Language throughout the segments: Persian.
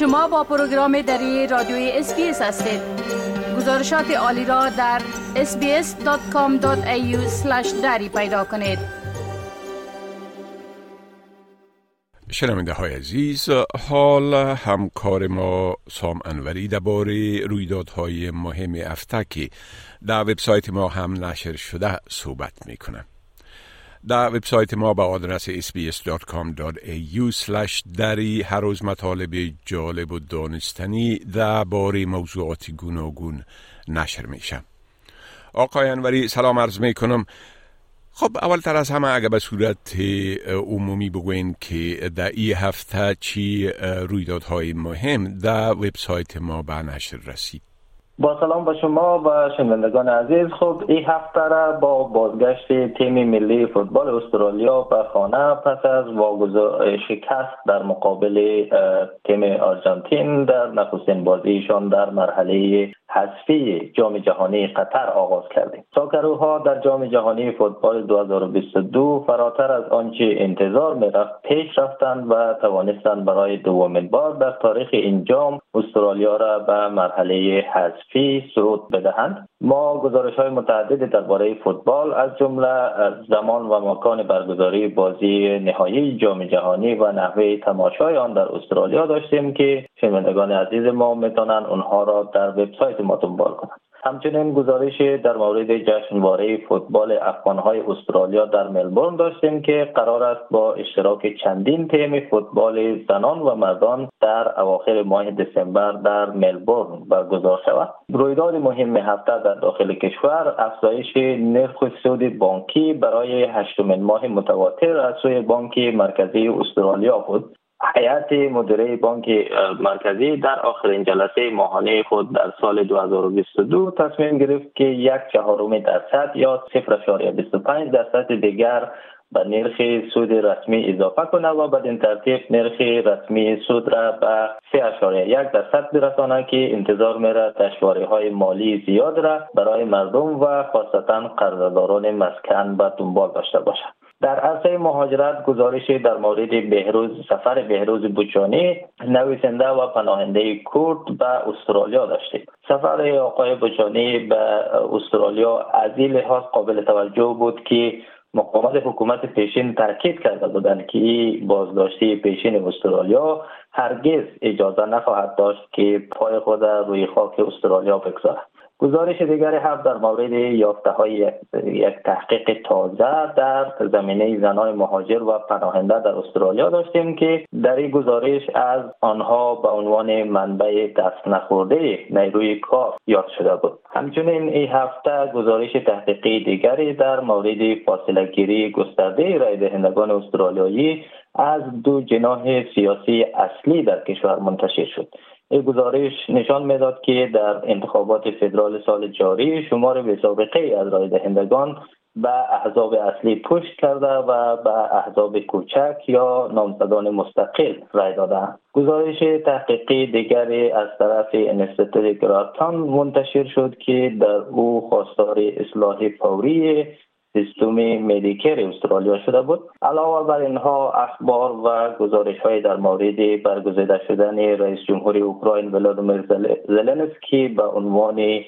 شما با پروگرام دری رادیوی اس‌بی‌اس هستید. گزارشات عالی را در sbs.com.au دری پیدا کنید. شنونده های عزیز حال همکار ما سام انوری درباره رویدادهای مهم افتکی در وبسایت ما هم نشر شده صحبت می‌کنه. در وبسایت ما با آدرس sbs.com.au دری هر روز مطالب جالب و دانستنی در باره موضوعات گوناگون نشر میشه آقای انوری سلام عرض می کنم خب اولتر از همه اگر به صورت عمومی بگوین که در این هفته چی رویدادهای مهم در وبسایت ما به نشر رسید. با سلام به شما و شنوندگان عزیز. خب این هفته را با بازگشت تیم ملی فوتبال استرالیا به خانه پس از واگذار شکست در مقابل تیم آرژانتین در نخستین بازیشان در مرحله حذفی جام جهانی قطر آغاز کردیم. ساکروها در جام جهانی فوتبال 2022 فراتر از آنچه انتظار می‌رفت پیش رفتند و توانستند برای دومین بار در تاریخ این جام استرالیا را به مرحله حذفی صعود بدهند. ما گزارش های متعددی درباره فوتبال از جمله زمان و مکان برگزاری بازی نهایی جام جهانی و نحوه تماشای آن در استرالیا داشتیم که شنوندگان عزیز ما می‌تونن اونها را در وبسایت ما دنبال کنند. همچنین گزارش در مورد جشنواره فوتبال افغانهای استرالیا در ملبورن داشتیم که قرار است با اشتراک چندین تیم فوتبال زنان و مردان در اواخر ماه دسامبر در ملبورن برگزار شود. رویداد مهم هفته در داخل کشور افزایش نرخ سود بانکی برای هشتمین ماه متواتر از سوی بانک مرکزی استرالیا بود. هیئت مدیره بانک مرکزی در آخرین جلسه ماهانه خود در سال 2022 تصمیم گرفت که یک چهارم درصد یا 0.25 درصد دیگر به نرخ سود رسمی اضافه کنه و بدین ترتیب نرخ رسمی سود را به 3.1 درصد برسانه که انتظار میره دشواری های مالی زیاد را برای مردم و خاصتا قرضداران مسکن به دنبال داشته باشد. در عرصه مهاجرت گزارش در مورد بهروز سفر بهروز بوچانی نویسنده و پناهنده کرد به استرالیا داشتیم سفر آقای بوچانی به استرالیا از این لحاظ قابل توجه بود که مقامات حکومت پیشین تاکید کرده بودند که بازداشتی پیشین استرالیا هرگز اجازه نخواهد داشت که پای خود روی خاک استرالیا بگذارد. گزارش دیگری هم در مورد یافته های یک تحقیق تازه در زمینه زنان مهاجر و پناهنده در استرالیا داشتیم که در این گزارش از آنها به عنوان منبع دست نخورده نیروی کار یاد شده بود. همچنین این هفته گزارش تحقیقی دیگری در مورد فاصله گیری گسترده رای دهندگان استرالیایی از دو جناح سیاسی اصلی در کشور منتشر شد. گزارش نشان می‌داد که در انتخابات فدرال سال جاری شمار به سابقه از رای دهندگان به احزاب اصلی پشت کرده و به احزاب کوچک یا نامزدان مستقل رای داده. گزارش تحقیقی دیگری از طرف انستیتوت گراتان منتشر شد که در او خواستار اصلاح فوری سیستم مدیکر استرالیا شده بود. علاوه بر اینها اخبار و گزارش های در مورد برگزیده شدن رئیس جمهور اوکراین ولادیمیر زلنسکی به عنوان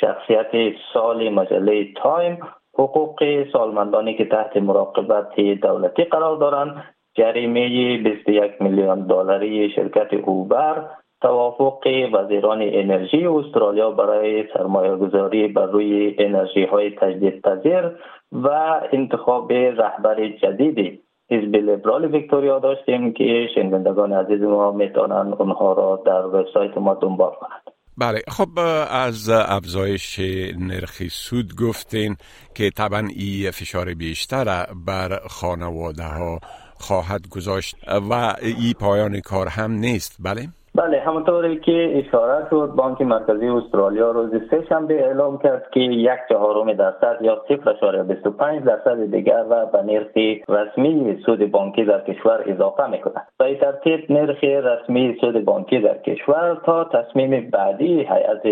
شخصیت سال مجله تایم حقوق سالمندانی که تحت مراقبت دولتی قرار دارند جریمه 21 میلیون دلاری شرکت اوبر توافق وزیران انرژی استرالیا برای سرمایه گذاری بر روی انرژی های تجدید پذیر و انتخاب رهبر جدیدی. حزب لیبرال ویکتوریا داشتیم که شنوندگان عزیز ما می‌تونن اونها را در وبسایت ما دنبال کنند. بله خب از افزایش نرخ سود گفتین که طبعا این فشار بیشتر بر خانواده ها خواهد گذاشت و این پایان کار هم نیست. بله؟ بله همونطوری که اشاره شد بانک مرکزی استرالیا روز سه شنبه اعلام کرد که یک چهارم درصد یا 0.25 درصد دیگر و به نرخ رسمی سود بانکی در کشور اضافه می‌کند. به این ترتیب نرخ رسمی سود بانکی در کشور تا تصمیم بعدی هیئت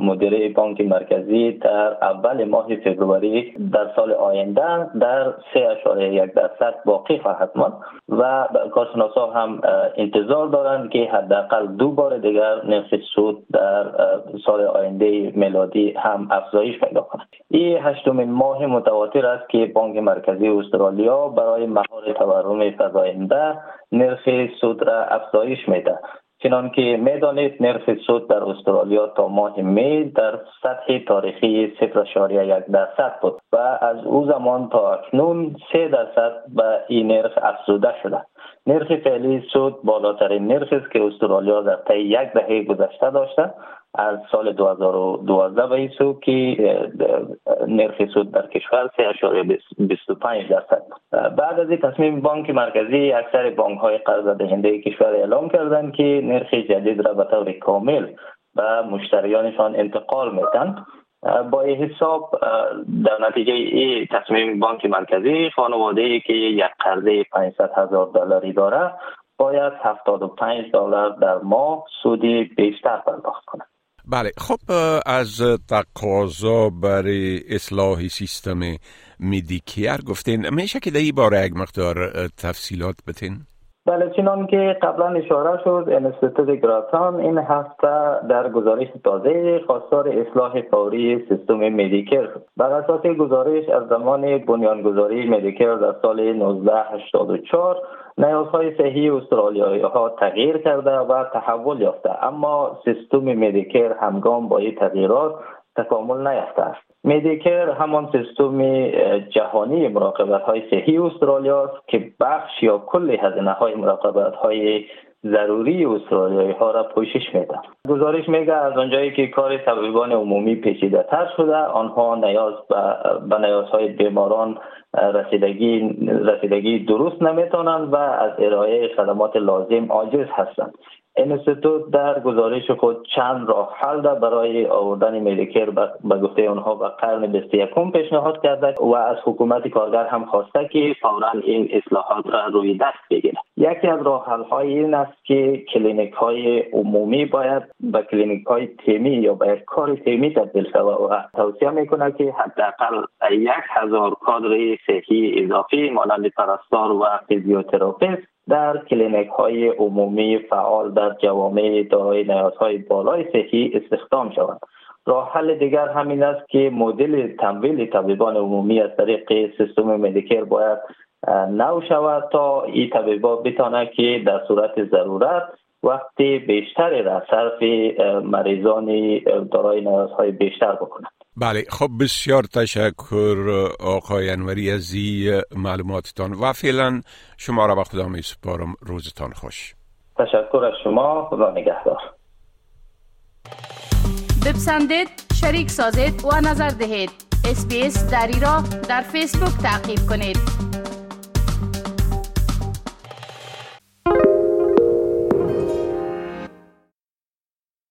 مدیره بانک مرکزی در اول ماه فوریه در سال آینده در 3.1 درصد باقی خواهد ماند و کارشناسا هم انتظار دارند که حداقل حداقل دو بار دیگر نرخ سود در سال آینده میلادی هم افزایش پیدا کند. این هشتمین ماه متواتر است که بانک مرکزی استرالیا برای مهار تورم فزاینده نرخ سود را افزایش میده چنان که می‌دانید نرخ سود در استرالیا تا ماه می در سطح تاریخی 0.1 درصد بود و از او زمان تا اکنون 3 درصد به این نرخ افزوده شده. نرخ فعلی سود بالاترین نرخی است که استرالیا در طی یک دهه گذشته داشته. از سال 2012 به سو که نرخ سود در کشور 3.25 درصد بعد از این تصمیم بانک مرکزی اکثر بانک های قرض دهنده کشور اعلام کردند که نرخ جدید را به طور کامل به مشتریانشان انتقال میتن با این حساب در نتیجه این تصمیم بانک مرکزی خانواده ای که یک قرضه 500 هزار دلاری داره باید 75 دلار در ماه سودی بیشتر پرداخت کنند بله خب از تقاضا برای اصلاح سیستم میدیکیر گفتین میشه که در این باره یک مقدار تفصیلات بتین؟ بله چنان که قبلا اشاره شد انستیتوت گراتان این هفته در گزارش تازه خواستار اصلاح فوری سیستم مدیکر بر اساس گزارش از زمان بنیانگذاری مدیکر در سال 1984 نیازهای صحی استرالیایی ها تغییر کرده و تحول یافته. اما سیستم مدیکر همگام با این تغییرات تکامل نیافته است. مدیکر همان سیستم جهانی مراقبت های صحی استرالیا است که بخش یا کل هزینه های مراقبت های ضروری استرالیایی ها را پوشش میده گزارش میگه از آنجایی که کار طبیبان عمومی پیچیده تر شده آنها نیاز به نیازهای بیماران رسیدگی رسیدگی درست نمی‌تونند و از ارائه خدمات لازم عاجز هستند. انستیتوت در گزارش خود چند راه حل برای آوردن مدیکر به گفته آنها به قرن 21 پیشنهاد کرده و از حکومت کارگر هم خواسته که فورا این اصلاحات را روی دست بگیرد. یکی از راه حل های این است که کلینیک های عمومی باید به کلینیک های تیمی یا به کار تیمی تبدیل شود و توصیه می‌کنه که حداقل یک هزار کادر صحی اضافی مانند پرستار و فیزیوتراپیست در کلینیک های عمومی فعال در جوامع دارای نیازهای بالای صحی استخدام شوند راه حل دیگر همین است که مدل تمویل طبیبان عمومی از طریق سیستم مدیکر باید نو شود تا این طبیبا بتانه که در صورت ضرورت وقتی بیشتری را صرف مریضان دارای نیازهای بیشتر بکنند. بله خب بسیار تشکر آقای انوری از این معلوماتتان و فعلا شما را به خدا می سپارم. روزتان خوش. تشکر از شما خدا نگهدار. بپسندید شریک سازید و نظر دهید. اسپیس دری را در فیسبوک تعقیب کنید.